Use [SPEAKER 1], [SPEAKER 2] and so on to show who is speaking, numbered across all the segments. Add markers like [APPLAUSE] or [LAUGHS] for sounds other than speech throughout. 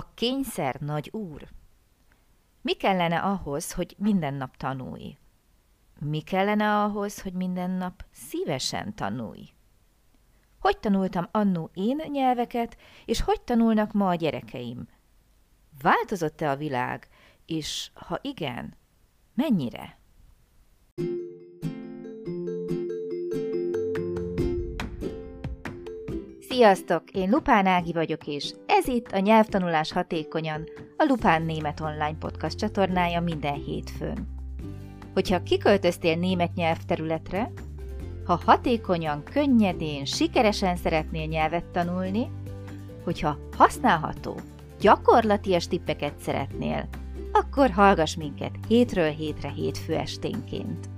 [SPEAKER 1] A kényszer nagy úr. Mi kellene ahhoz, hogy minden nap tanulj? Mi kellene ahhoz, hogy minden nap szívesen tanulj? Hogy tanultam annó én nyelveket, és hogy tanulnak ma a gyerekeim? Változott-e a világ, és ha igen, mennyire? Sziasztok! Én Lupán Ági vagyok, és ez itt a Nyelvtanulás Hatékonyan, a Lupán Német Online Podcast csatornája minden hétfőn. Hogyha kiköltöztél német nyelvterületre, ha hatékonyan, könnyedén, sikeresen szeretnél nyelvet tanulni, hogyha használható, gyakorlatias tippeket szeretnél, akkor hallgass minket hétről hétre hétfő esténként.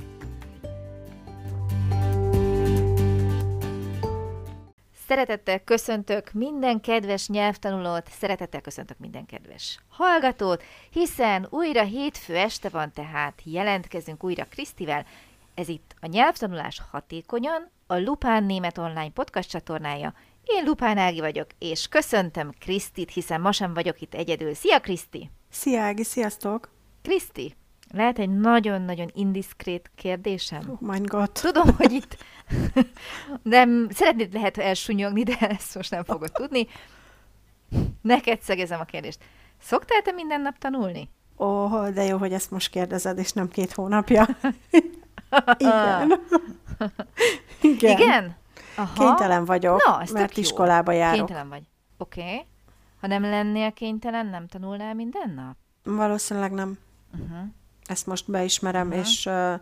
[SPEAKER 1] Szeretettel köszöntök minden kedves nyelvtanulót, szeretettel köszöntök minden kedves hallgatót, hiszen újra hétfő este van, tehát jelentkezünk újra Krisztivel. Ez itt a Nyelvtanulás Hatékonyan, a Lupán Német Online podcast csatornája. Én Lupán Ági vagyok, és köszöntöm Krisztit, hiszen ma sem vagyok itt egyedül. Szia Kriszti!
[SPEAKER 2] Szia Ági, sziasztok!
[SPEAKER 1] Kriszti, lehet egy nagyon-nagyon indiszkrét kérdésem?
[SPEAKER 2] Oh my god.
[SPEAKER 1] Tudom, hogy itt [LAUGHS] nem, szeretnéd lehet elsúnyogni, de ezt most nem fogod tudni. Neked szegezem a kérdést. Szoktál te minden nap tanulni?
[SPEAKER 2] Ó, oh, de jó, hogy ezt most kérdezed, és nem két hónapja. [LAUGHS] Igen. [LAUGHS]
[SPEAKER 1] Igen? Igen?
[SPEAKER 2] Aha. Kénytelen vagyok, Na, mert iskolába járok.
[SPEAKER 1] Kénytelen vagy. Oké. Okay. Ha nem lennél kénytelen, nem tanulnál minden nap?
[SPEAKER 2] Valószínűleg nem. Uh-huh. Ezt most beismerem, uh-huh. és uh,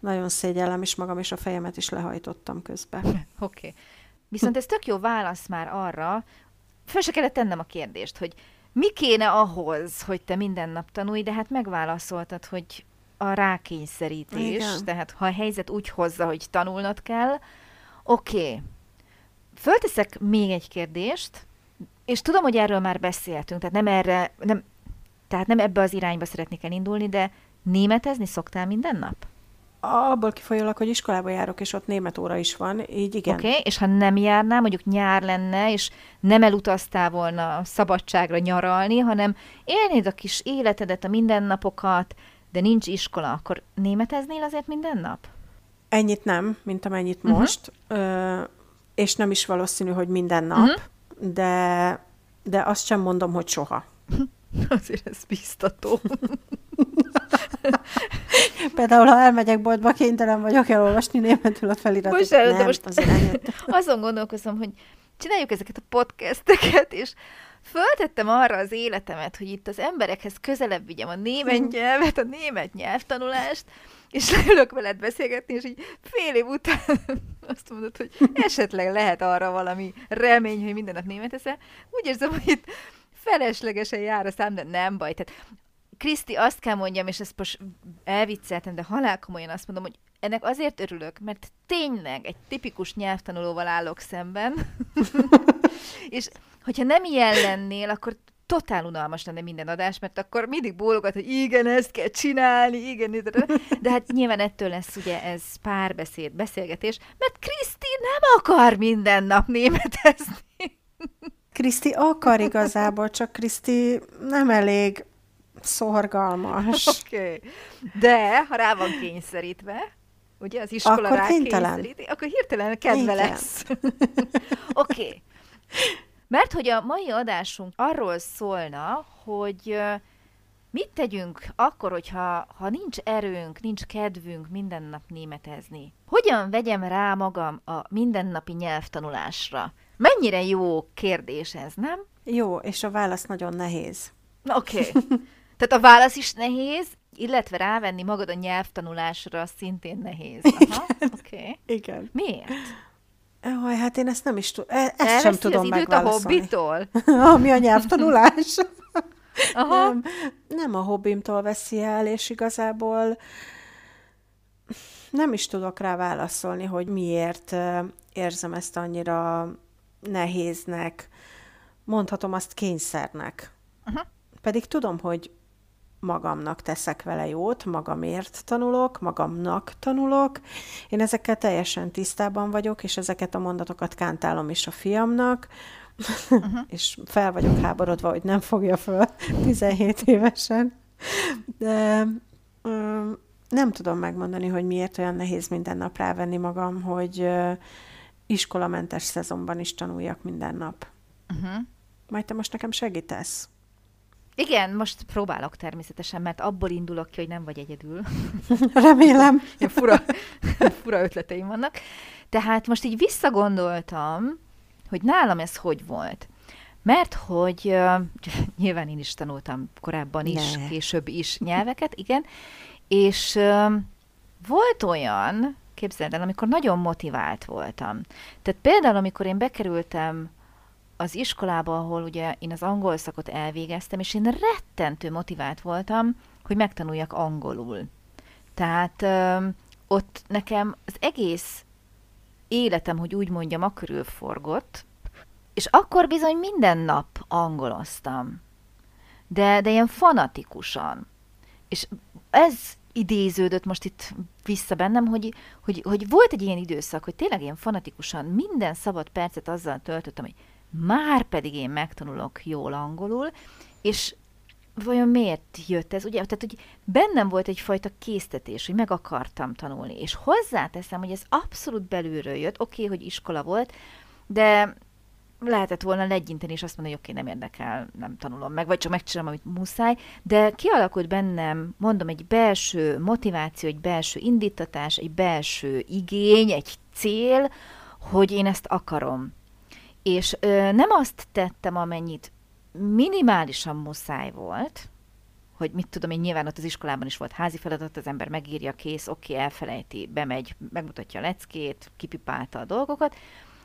[SPEAKER 2] nagyon szégyellem is magam, és a fejemet is lehajtottam közben. [LAUGHS]
[SPEAKER 1] Oké. Okay. Viszont ez tök jó válasz már arra, fel se kellett tennem a kérdést, hogy mi kéne ahhoz, hogy te minden nap tanulj, de hát megválaszoltad, hogy a rákényszerítés, Igen. tehát ha a helyzet úgy hozza, hogy tanulnod kell, oké. Okay. Fölteszek még egy kérdést, és tudom, hogy erről már beszéltünk, tehát nem erre, nem, tehát nem ebbe az irányba szeretnék elindulni, de németezni szoktál minden nap?
[SPEAKER 2] Abból kifolyólag, hogy iskolába járok, és ott német óra is van, így igen.
[SPEAKER 1] Oké, okay, és ha nem járnál, mondjuk nyár lenne, és nem elutaztál volna szabadságra nyaralni, hanem élnéd a kis életedet, a mindennapokat, de nincs iskola, akkor németeznél azért minden nap?
[SPEAKER 2] Ennyit nem, mint amennyit uh-huh. most, ö, és nem is valószínű, hogy minden nap, uh-huh. de, de azt sem mondom, hogy soha. [LAUGHS]
[SPEAKER 1] Azért ez biztató. [LAUGHS] [LAUGHS]
[SPEAKER 2] Például, ha elmegyek boltba, kénytelen vagyok elolvasni németül a feliratot.
[SPEAKER 1] Most, el, nem, most [LAUGHS] azon gondolkozom, hogy csináljuk ezeket a podcasteket, és föltettem arra az életemet, hogy itt az emberekhez közelebb vigyem a német nyelvet, a német nyelvtanulást, és leülök veled beszélgetni, és így fél év után [LAUGHS] azt mondod, hogy esetleg lehet arra valami remény, hogy minden nap német eszel. Úgy érzem, hogy itt feleslegesen jár a szám, de nem baj. Tehát Kriszti, azt kell mondjam, és ezt most elvicceltem, de halál komolyan azt mondom, hogy ennek azért örülök, mert tényleg egy tipikus nyelvtanulóval állok szemben, [LAUGHS] és hogyha nem ilyen lennél, akkor totál unalmas lenne minden adás, mert akkor mindig bólogat, hogy igen, ezt kell csinálni, igen, de hát nyilván ettől lesz ugye ez párbeszéd, beszélgetés, mert Kriszti nem akar minden nap németezni.
[SPEAKER 2] Kriszti akar igazából, csak Kriszti nem elég szorgalmas.
[SPEAKER 1] Oké. Okay. De, ha rá van kényszerítve, ugye az iskola akkor rá kényszeríti, akkor hirtelen kedve Igen. lesz. [LAUGHS] Oké. okay. Mert hogy a mai adásunk arról szólna, hogy mit tegyünk akkor, hogyha ha nincs erőnk, nincs kedvünk minden nap németezni? Hogyan vegyem rá magam a mindennapi nyelvtanulásra? Mennyire jó kérdés ez, nem?
[SPEAKER 2] Jó, és a válasz nagyon nehéz.
[SPEAKER 1] Oké. Okay. [LAUGHS] Tehát a válasz is nehéz, illetve rávenni magad a nyelvtanulásra szintén nehéz. Aha, oké. Okay.
[SPEAKER 2] Igen.
[SPEAKER 1] Miért?
[SPEAKER 2] Jaj, hát én ezt nem is tudom, e- ezt Elveszi sem tudom az időt
[SPEAKER 1] a hobbitól? [LAUGHS]
[SPEAKER 2] Ami a nyelvtanulás. [LAUGHS] Aha. Nem, nem a hobbimtól veszi el, és igazából nem is tudok rá válaszolni, hogy miért érzem ezt annyira nehéznek, mondhatom azt kényszernek. Uh-huh. Pedig tudom, hogy magamnak teszek vele jót, magamért tanulok, magamnak tanulok. Én ezekkel teljesen tisztában vagyok, és ezeket a mondatokat kántálom is a fiamnak, uh-huh. és fel vagyok háborodva, hogy nem fogja föl 17 évesen. De ö, nem tudom megmondani, hogy miért olyan nehéz minden nap rávenni magam, hogy ö, iskolamentes szezonban is tanuljak minden nap. Uh-huh. Majd te most nekem segítesz.
[SPEAKER 1] Igen, most próbálok természetesen, mert abból indulok ki, hogy nem vagy egyedül. [LAUGHS]
[SPEAKER 2] Remélem.
[SPEAKER 1] Ilyen fura, [LAUGHS] fura ötleteim vannak. Tehát most így visszagondoltam, hogy nálam ez hogy volt. Mert hogy uh, [LAUGHS] nyilván én is tanultam korábban is, ne. később is nyelveket, igen, és uh, volt olyan, képzeld el, amikor nagyon motivált voltam. Tehát például, amikor én bekerültem az iskolába, ahol ugye én az angol szakot elvégeztem, és én rettentő motivált voltam, hogy megtanuljak angolul. Tehát ö, ott nekem az egész életem, hogy úgy mondjam, a forgott, és akkor bizony minden nap angoloztam. De, de ilyen fanatikusan. És ez idéződött most itt vissza bennem, hogy, hogy, hogy volt egy ilyen időszak, hogy tényleg ilyen fanatikusan minden szabad percet azzal töltöttem, hogy már pedig én megtanulok jól angolul, és vajon miért jött ez? Ugye, tehát, hogy bennem volt egyfajta késztetés, hogy meg akartam tanulni, és hozzáteszem, hogy ez abszolút belülről jött, oké, okay, hogy iskola volt, de lehetett volna legyinteni, és azt mondani, hogy oké, okay, nem érdekel, nem tanulom meg, vagy csak megcsinálom, amit muszáj, de kialakult bennem, mondom, egy belső motiváció, egy belső indítatás, egy belső igény, egy cél, hogy én ezt akarom. És ö, nem azt tettem, amennyit minimálisan muszáj volt, hogy mit tudom én, nyilván ott az iskolában is volt házi feladat, az ember megírja, kész, oké, okay, elfelejti, bemegy, megmutatja a leckét, kipipálta a dolgokat,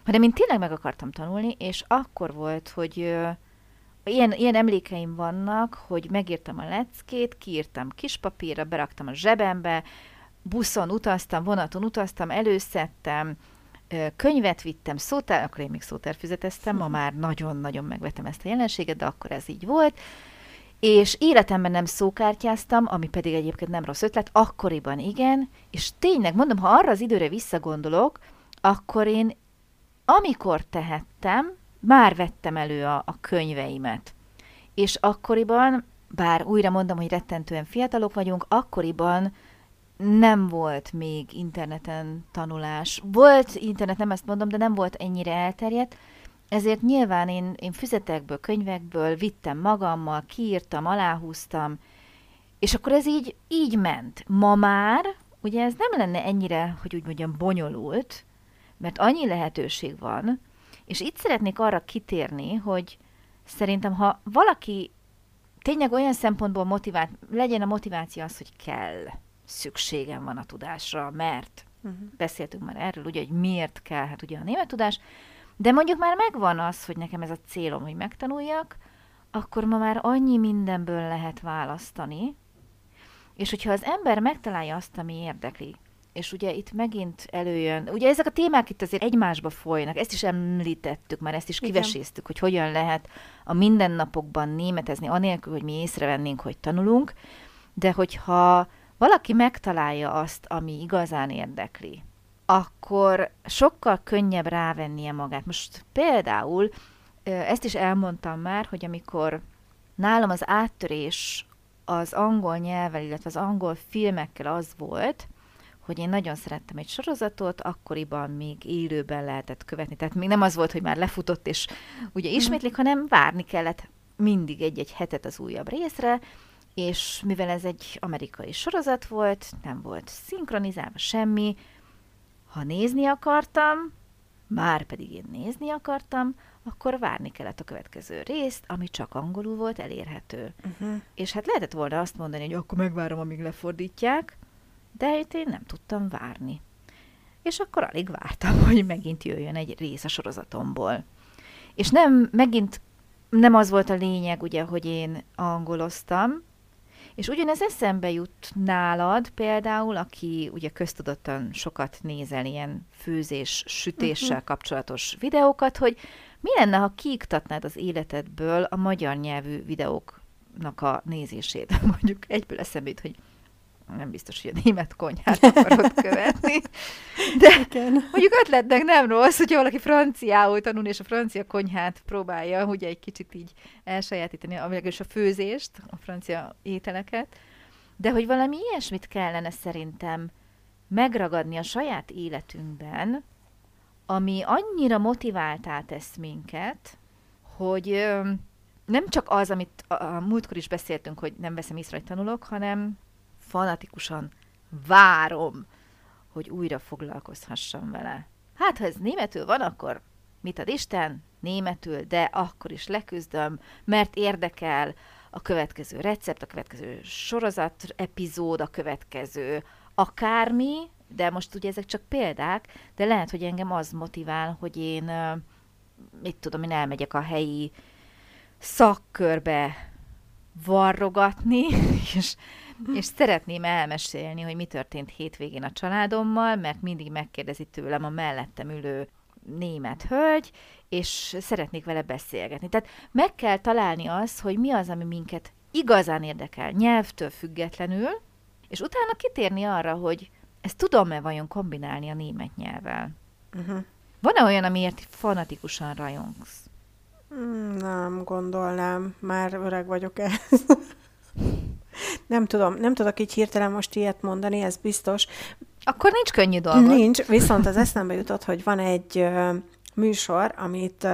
[SPEAKER 1] hanem én tényleg meg akartam tanulni, és akkor volt, hogy ö, ilyen, ilyen emlékeim vannak, hogy megírtam a leckét, kiírtam kis papírra, beraktam a zsebembe, buszon utaztam, vonaton utaztam, előszedtem, könyvet vittem, szótár, akkor én még szótárfüzeteztem, ma már nagyon-nagyon megvettem ezt a jelenséget, de akkor ez így volt, és életemben nem szókártyáztam, ami pedig egyébként nem rossz ötlet, akkoriban igen, és tényleg mondom, ha arra az időre visszagondolok, akkor én amikor tehettem, már vettem elő a, a könyveimet. És akkoriban, bár újra mondom, hogy rettentően fiatalok vagyunk, akkoriban nem volt még interneten tanulás. Volt internet, nem ezt mondom, de nem volt ennyire elterjedt, ezért nyilván én, én füzetekből, könyvekből vittem magammal, kiírtam, aláhúztam, és akkor ez így, így ment. Ma már, ugye ez nem lenne ennyire, hogy úgy mondjam, bonyolult, mert annyi lehetőség van, és itt szeretnék arra kitérni, hogy szerintem, ha valaki tényleg olyan szempontból motivált, legyen a motiváció az, hogy kell szükségem van a tudásra, mert uh-huh. beszéltünk már erről, ugye, hogy miért kell, hát ugye a német tudás, de mondjuk már megvan az, hogy nekem ez a célom, hogy megtanuljak, akkor ma már annyi mindenből lehet választani, és hogyha az ember megtalálja azt, ami érdekli, és ugye itt megint előjön, ugye ezek a témák itt azért egymásba folynak, ezt is említettük, már ezt is kiveséztük, hogy hogyan lehet a mindennapokban németezni, anélkül, hogy mi észrevennénk, hogy tanulunk, de hogyha valaki megtalálja azt, ami igazán érdekli, akkor sokkal könnyebb rávennie magát. Most például ezt is elmondtam már, hogy amikor nálam az áttörés az angol nyelvvel, illetve az angol filmekkel az volt, hogy én nagyon szerettem egy sorozatot, akkoriban még élőben lehetett követni. Tehát még nem az volt, hogy már lefutott, és ugye mhm. ismétlik, hanem várni kellett mindig egy-egy hetet az újabb részre, és mivel ez egy amerikai sorozat volt, nem volt szinkronizálva semmi, ha nézni akartam, már pedig én nézni akartam, akkor várni kellett a következő részt, ami csak angolul volt elérhető. Uh-huh. És hát lehetett volna azt mondani, hogy akkor megvárom, amíg lefordítják, de itt én nem tudtam várni. És akkor alig vártam, [LAUGHS] hogy megint jöjjön egy rész a sorozatomból. És nem, megint nem az volt a lényeg, ugye, hogy én angoloztam, és ugyanez eszembe jut nálad például, aki ugye köztudottan sokat nézel ilyen főzés, sütéssel uh-huh. kapcsolatos videókat, hogy mi lenne, ha kiiktatnád az életedből a magyar nyelvű videóknak a nézését? [LAUGHS] Mondjuk egyből eszembe jut, hogy nem biztos, hogy a német konyhát akarod követni. De Igen. mondjuk ötletnek nem rossz, hogyha valaki franciául tanul, és a francia konyhát próbálja ugye egy kicsit így elsajátítani, és a főzést, a francia ételeket. De hogy valami ilyesmit kellene szerintem megragadni a saját életünkben, ami annyira motiváltá tesz minket, hogy nem csak az, amit a múltkor is beszéltünk, hogy nem veszem észre, hogy tanulok, hanem fanatikusan várom, hogy újra foglalkozhassam vele. Hát, ha ez németül van, akkor mit ad Isten? Németül, de akkor is leküzdöm, mert érdekel a következő recept, a következő sorozat, epizód, a következő akármi, de most ugye ezek csak példák, de lehet, hogy engem az motivál, hogy én, mit tudom, én elmegyek a helyi szakkörbe varrogatni, [LAUGHS] és, és szeretném elmesélni, hogy mi történt hétvégén a családommal, mert mindig megkérdezi tőlem a mellettem ülő német hölgy, és szeretnék vele beszélgetni. Tehát meg kell találni az, hogy mi az, ami minket igazán érdekel, nyelvtől függetlenül, és utána kitérni arra, hogy ezt tudom-e vajon kombinálni a német nyelvvel? Uh-huh. Van-e olyan, amiért fanatikusan rajongsz?
[SPEAKER 2] Hmm, nem gondolnám, már öreg vagyok ez. Nem tudom, nem tudok így hirtelen most ilyet mondani, ez biztos.
[SPEAKER 1] Akkor nincs könnyű dolog.
[SPEAKER 2] Nincs, viszont az eszembe jutott, hogy van egy műsor, amit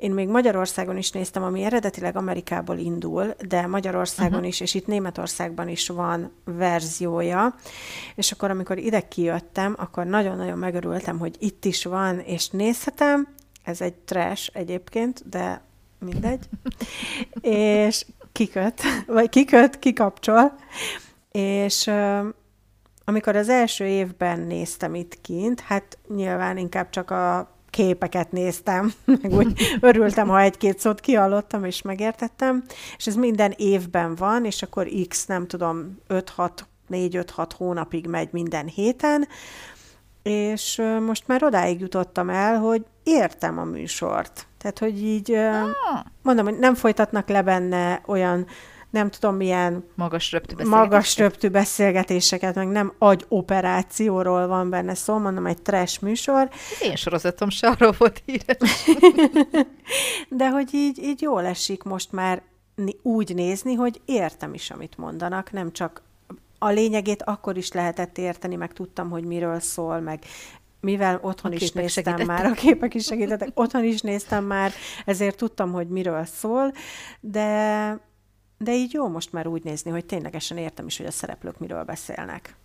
[SPEAKER 2] én még Magyarországon is néztem, ami eredetileg Amerikából indul, de Magyarországon uh-huh. is, és itt Németországban is van verziója. És akkor, amikor ide kijöttem, akkor nagyon-nagyon megörültem, hogy itt is van, és nézhetem. Ez egy trash egyébként, de mindegy. [LAUGHS] és kiköt, [LAUGHS] vagy kiköt, kikapcsol. És amikor az első évben néztem itt kint, hát nyilván inkább csak a képeket néztem, [LAUGHS] meg úgy [LAUGHS] örültem, ha egy-két szót kiallottam és megértettem, és ez minden évben van, és akkor x, nem tudom, 5-6, 4-5-6 hónapig megy minden héten, és most már odáig jutottam el, hogy értem a műsort. Tehát, hogy így, ah. mondom, hogy nem folytatnak le benne olyan nem tudom milyen
[SPEAKER 1] magas röptű beszélgetéseket,
[SPEAKER 2] magas röptű beszélgetéseket meg nem agy-operációról van benne szó, mondom, egy trash műsor.
[SPEAKER 1] Az én sorozatom se arról volt híres. [LAUGHS]
[SPEAKER 2] De hogy így, így jól esik most már úgy nézni, hogy értem is, amit mondanak, nem csak a lényegét akkor is lehetett érteni, meg tudtam, hogy miről szól, meg mivel otthon is néztem segítettek. már, a képek is segítettek, otthon is néztem már, ezért tudtam, hogy miről szól, de de így jó most már úgy nézni, hogy ténylegesen értem is, hogy a szereplők miről beszélnek.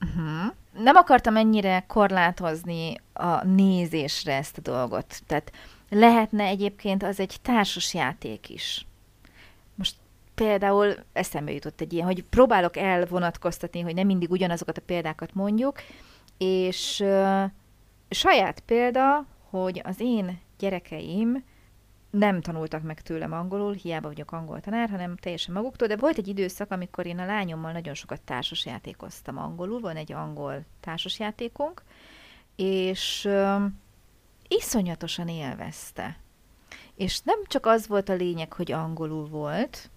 [SPEAKER 1] Uh-huh. Nem akartam ennyire korlátozni a nézésre ezt a dolgot. Tehát lehetne egyébként az egy társas játék is. Például eszembe jutott egy ilyen, hogy próbálok elvonatkoztatni, hogy nem mindig ugyanazokat a példákat mondjuk, és uh, saját példa, hogy az én gyerekeim nem tanultak meg tőlem angolul, hiába vagyok angol tanár, hanem teljesen maguktól, de volt egy időszak, amikor én a lányommal nagyon sokat társasjátékoztam angolul, van egy angol társasjátékunk, és uh, iszonyatosan élvezte. És nem csak az volt a lényeg, hogy angolul volt,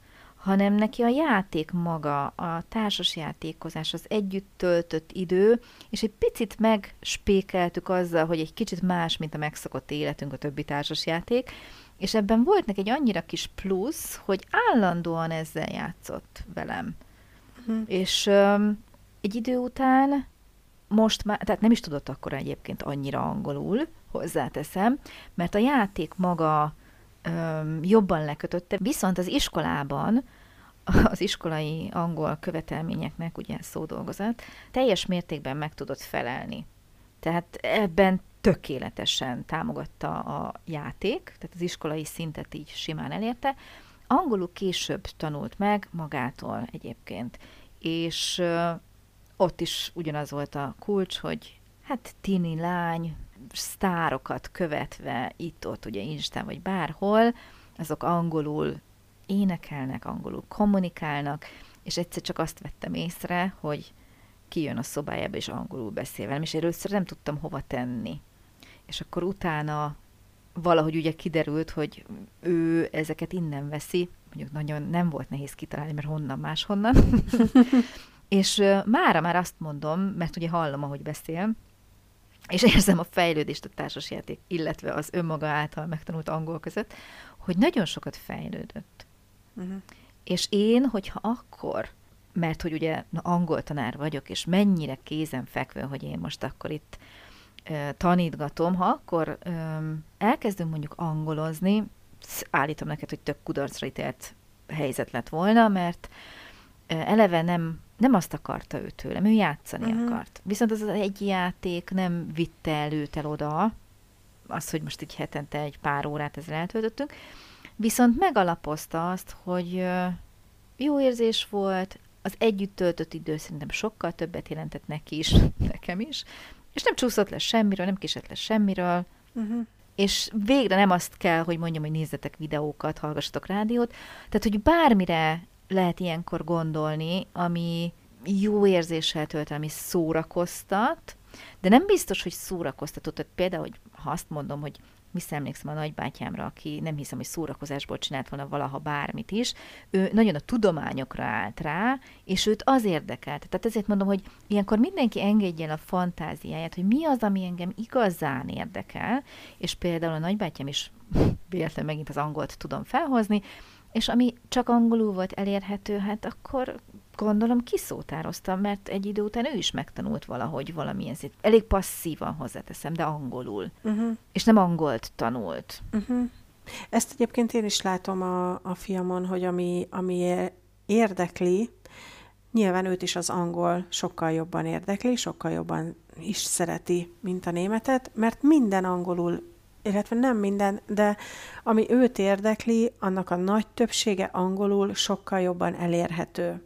[SPEAKER 1] hanem neki a játék maga, a társasjátékozás, az együtt töltött idő, és egy picit megspékeltük azzal, hogy egy kicsit más, mint a megszokott életünk a többi társasjáték, és ebben volt neki egy annyira kis plusz, hogy állandóan ezzel játszott velem. Hm. És um, egy idő után most már, tehát nem is tudott akkor egyébként annyira angolul, hozzáteszem, mert a játék maga um, jobban lekötötte, viszont az iskolában az iskolai angol követelményeknek, ugye szódolgozat, teljes mértékben meg tudott felelni. Tehát ebben tökéletesen támogatta a játék, tehát az iskolai szintet így simán elérte. Angolul később tanult meg magától egyébként, és ott is ugyanaz volt a kulcs, hogy hát tini lány, sztárokat követve itt-ott, ugye Instán vagy bárhol, azok angolul énekelnek, angolul kommunikálnak, és egyszer csak azt vettem észre, hogy kijön a szobájába, és angolul beszél velem, és először nem tudtam hova tenni és akkor utána valahogy ugye kiderült, hogy ő ezeket innen veszi, mondjuk nagyon nem volt nehéz kitalálni, mert honnan máshonnan, [LAUGHS] És mára már azt mondom, mert ugye hallom, ahogy beszél, és érzem a fejlődést a társasjáték, illetve az önmaga által megtanult angol között, hogy nagyon sokat fejlődött. Uh-huh. És én, hogyha akkor, mert hogy ugye na, angol tanár vagyok, és mennyire kézenfekvő, hogy én most akkor itt uh, tanítgatom, ha akkor um, elkezdünk mondjuk angolozni, állítom neked, hogy több kudarcra ítélt helyzet lett volna, mert eleve nem nem azt akarta ő tőlem, ő játszani uh-huh. akart. Viszont az egy játék nem vitte el őt el oda, az, hogy most így hetente egy pár órát ezzel eltöltöttünk, viszont megalapozta azt, hogy jó érzés volt, az együtt töltött idő szerintem sokkal többet jelentett neki is, [LAUGHS] nekem is, és nem csúszott le semmiről, nem kisett le semmiről, uh-huh. és végre nem azt kell, hogy mondjam, hogy nézzetek videókat, hallgassatok rádiót, tehát, hogy bármire lehet ilyenkor gondolni, ami jó érzéssel tölt ami szórakoztat, de nem biztos, hogy szórakoztatott. Tehát például, hogy ha azt mondom, hogy visszaemlékszem a nagybátyámra, aki nem hiszem, hogy szórakozásból csinált volna valaha bármit is, ő nagyon a tudományokra állt rá, és őt az érdekelt. Tehát ezért mondom, hogy ilyenkor mindenki engedjen a fantáziáját, hogy mi az, ami engem igazán érdekel, és például a nagybátyám is [LAUGHS] véletlenül megint az angolt tudom felhozni, és ami csak angolul volt elérhető, hát akkor gondolom kiszótároztam, mert egy idő után ő is megtanult valahogy valamilyen szét. Elég passzívan hozzáteszem, de angolul. Uh-huh. És nem angolt tanult. Uh-huh.
[SPEAKER 2] Ezt egyébként én is látom a, a fiamon, hogy ami, ami érdekli, nyilván őt is az angol sokkal jobban érdekli, sokkal jobban is szereti, mint a németet, mert minden angolul illetve nem minden, de ami őt érdekli, annak a nagy többsége angolul sokkal jobban elérhető.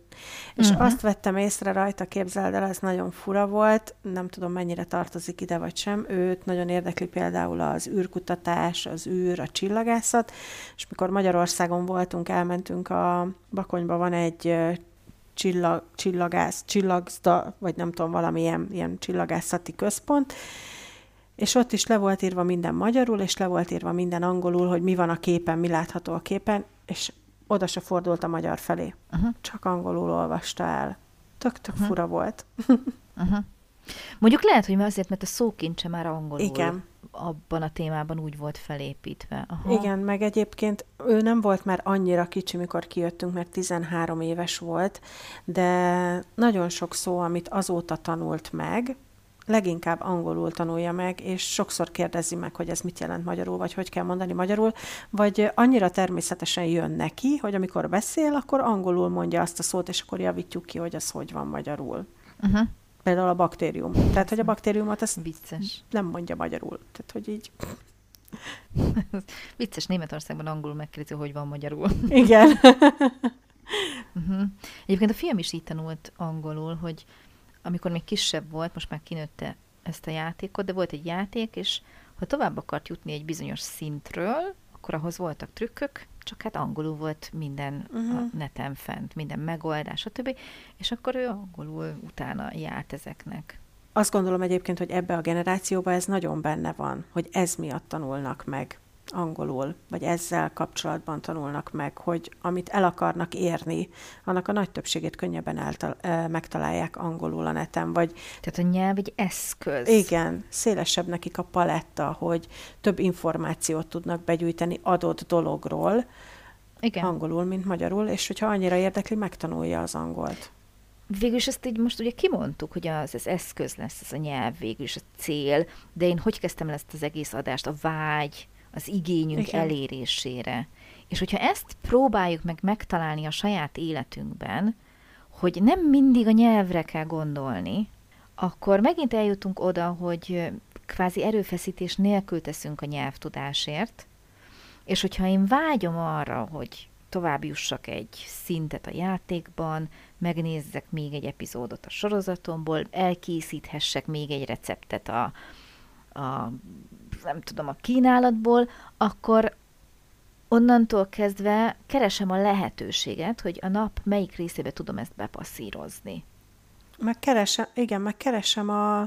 [SPEAKER 2] És uh-huh. azt vettem észre rajta, képzeld el, ez nagyon fura volt, nem tudom mennyire tartozik ide vagy sem, őt nagyon érdekli például az űrkutatás, az űr, a csillagászat, és mikor Magyarországon voltunk, elmentünk a Bakonyba, van egy csillag, csillagász, csillagzda, vagy nem tudom, valamilyen ilyen csillagászati központ, és ott is le volt írva minden magyarul, és le volt írva minden angolul, hogy mi van a képen, mi látható a képen, és oda se fordult a magyar felé. Uh-huh. Csak angolul olvasta el. Tök-tök uh-huh. fura volt. [LAUGHS]
[SPEAKER 1] uh-huh. Mondjuk lehet, hogy azért, mert a szókincse már angolul Igen. abban a témában úgy volt felépítve.
[SPEAKER 2] Aha. Igen, meg egyébként ő nem volt már annyira kicsi, mikor kijöttünk, mert 13 éves volt, de nagyon sok szó, amit azóta tanult meg, leginkább angolul tanulja meg, és sokszor kérdezi meg, hogy ez mit jelent magyarul, vagy hogy kell mondani magyarul, vagy annyira természetesen jön neki, hogy amikor beszél, akkor angolul mondja azt a szót, és akkor javítjuk ki, hogy az hogy van magyarul. Uh-huh. Például a baktérium. Tehát, hogy a baktériumot ezt Vicces. nem mondja magyarul. Tehát, hogy így... [LAUGHS]
[SPEAKER 1] Vicces, Németországban angolul megkérdezi, hogy van magyarul. [LAUGHS]
[SPEAKER 2] Igen. [LAUGHS]
[SPEAKER 1] uh-huh. Egyébként a fiam is így tanult angolul, hogy amikor még kisebb volt, most már kinőtte ezt a játékot, de volt egy játék, és ha tovább akart jutni egy bizonyos szintről, akkor ahhoz voltak trükkök, csak hát angolul volt minden uh-huh. a mhm. neten fent, minden megoldás, stb. És akkor ő angolul utána járt ezeknek.
[SPEAKER 2] Azt gondolom egyébként, hogy ebbe a generációba ez nagyon benne van, hogy ez miatt tanulnak meg angolul, vagy ezzel kapcsolatban tanulnak meg, hogy amit el akarnak érni, annak a nagy többségét könnyebben eltal- megtalálják angolul a neten, vagy...
[SPEAKER 1] Tehát a nyelv egy eszköz.
[SPEAKER 2] Igen, szélesebb nekik a paletta, hogy több információt tudnak begyűjteni adott dologról, igen. angolul, mint magyarul, és hogyha annyira érdekli, megtanulja az angolt.
[SPEAKER 1] Végülis ezt így most ugye kimondtuk, hogy az, az eszköz lesz, ez a nyelv, végülis a cél, de én hogy kezdtem ezt az egész adást? A vágy, az igényünk Igen. elérésére. És hogyha ezt próbáljuk meg megtalálni a saját életünkben, hogy nem mindig a nyelvre kell gondolni, akkor megint eljutunk oda, hogy kvázi erőfeszítés nélkül teszünk a nyelvtudásért, és hogyha én vágyom arra, hogy tovább jussak egy szintet a játékban, megnézzek még egy epizódot a sorozatomból, elkészíthessek még egy receptet a, a nem tudom, a kínálatból, akkor onnantól kezdve keresem a lehetőséget, hogy a nap melyik részébe tudom ezt bepasszírozni.
[SPEAKER 2] Megkeresem, igen, megkeresem a,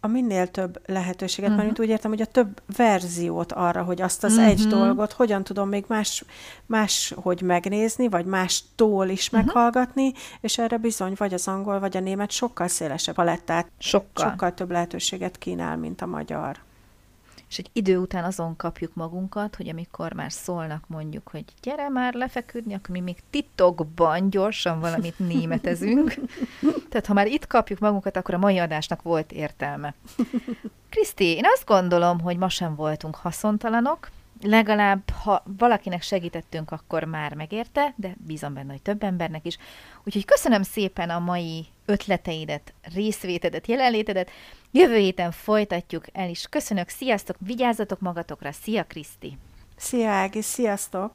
[SPEAKER 2] a minél több lehetőséget, uh-huh. mert úgy értem, hogy a több verziót arra, hogy azt az uh-huh. egy dolgot hogyan tudom még más, más hogy megnézni, vagy mástól is uh-huh. meghallgatni, és erre bizony vagy az angol, vagy a német sokkal szélesebb palettát,
[SPEAKER 1] sokkal.
[SPEAKER 2] sokkal több lehetőséget kínál, mint a magyar
[SPEAKER 1] és egy idő után azon kapjuk magunkat, hogy amikor már szólnak mondjuk, hogy gyere már lefeküdni, akkor mi még titokban gyorsan valamit németezünk. [LAUGHS] Tehát ha már itt kapjuk magunkat, akkor a mai adásnak volt értelme. Kriszti, én azt gondolom, hogy ma sem voltunk haszontalanok, legalább, ha valakinek segítettünk, akkor már megérte, de bízom benne, hogy több embernek is. Úgyhogy köszönöm szépen a mai ötleteidet, részvétedet, jelenlétedet. Jövő héten folytatjuk el is. Köszönök, sziasztok, vigyázzatok magatokra, szia Kriszti!
[SPEAKER 2] Szia Ági, sziasztok!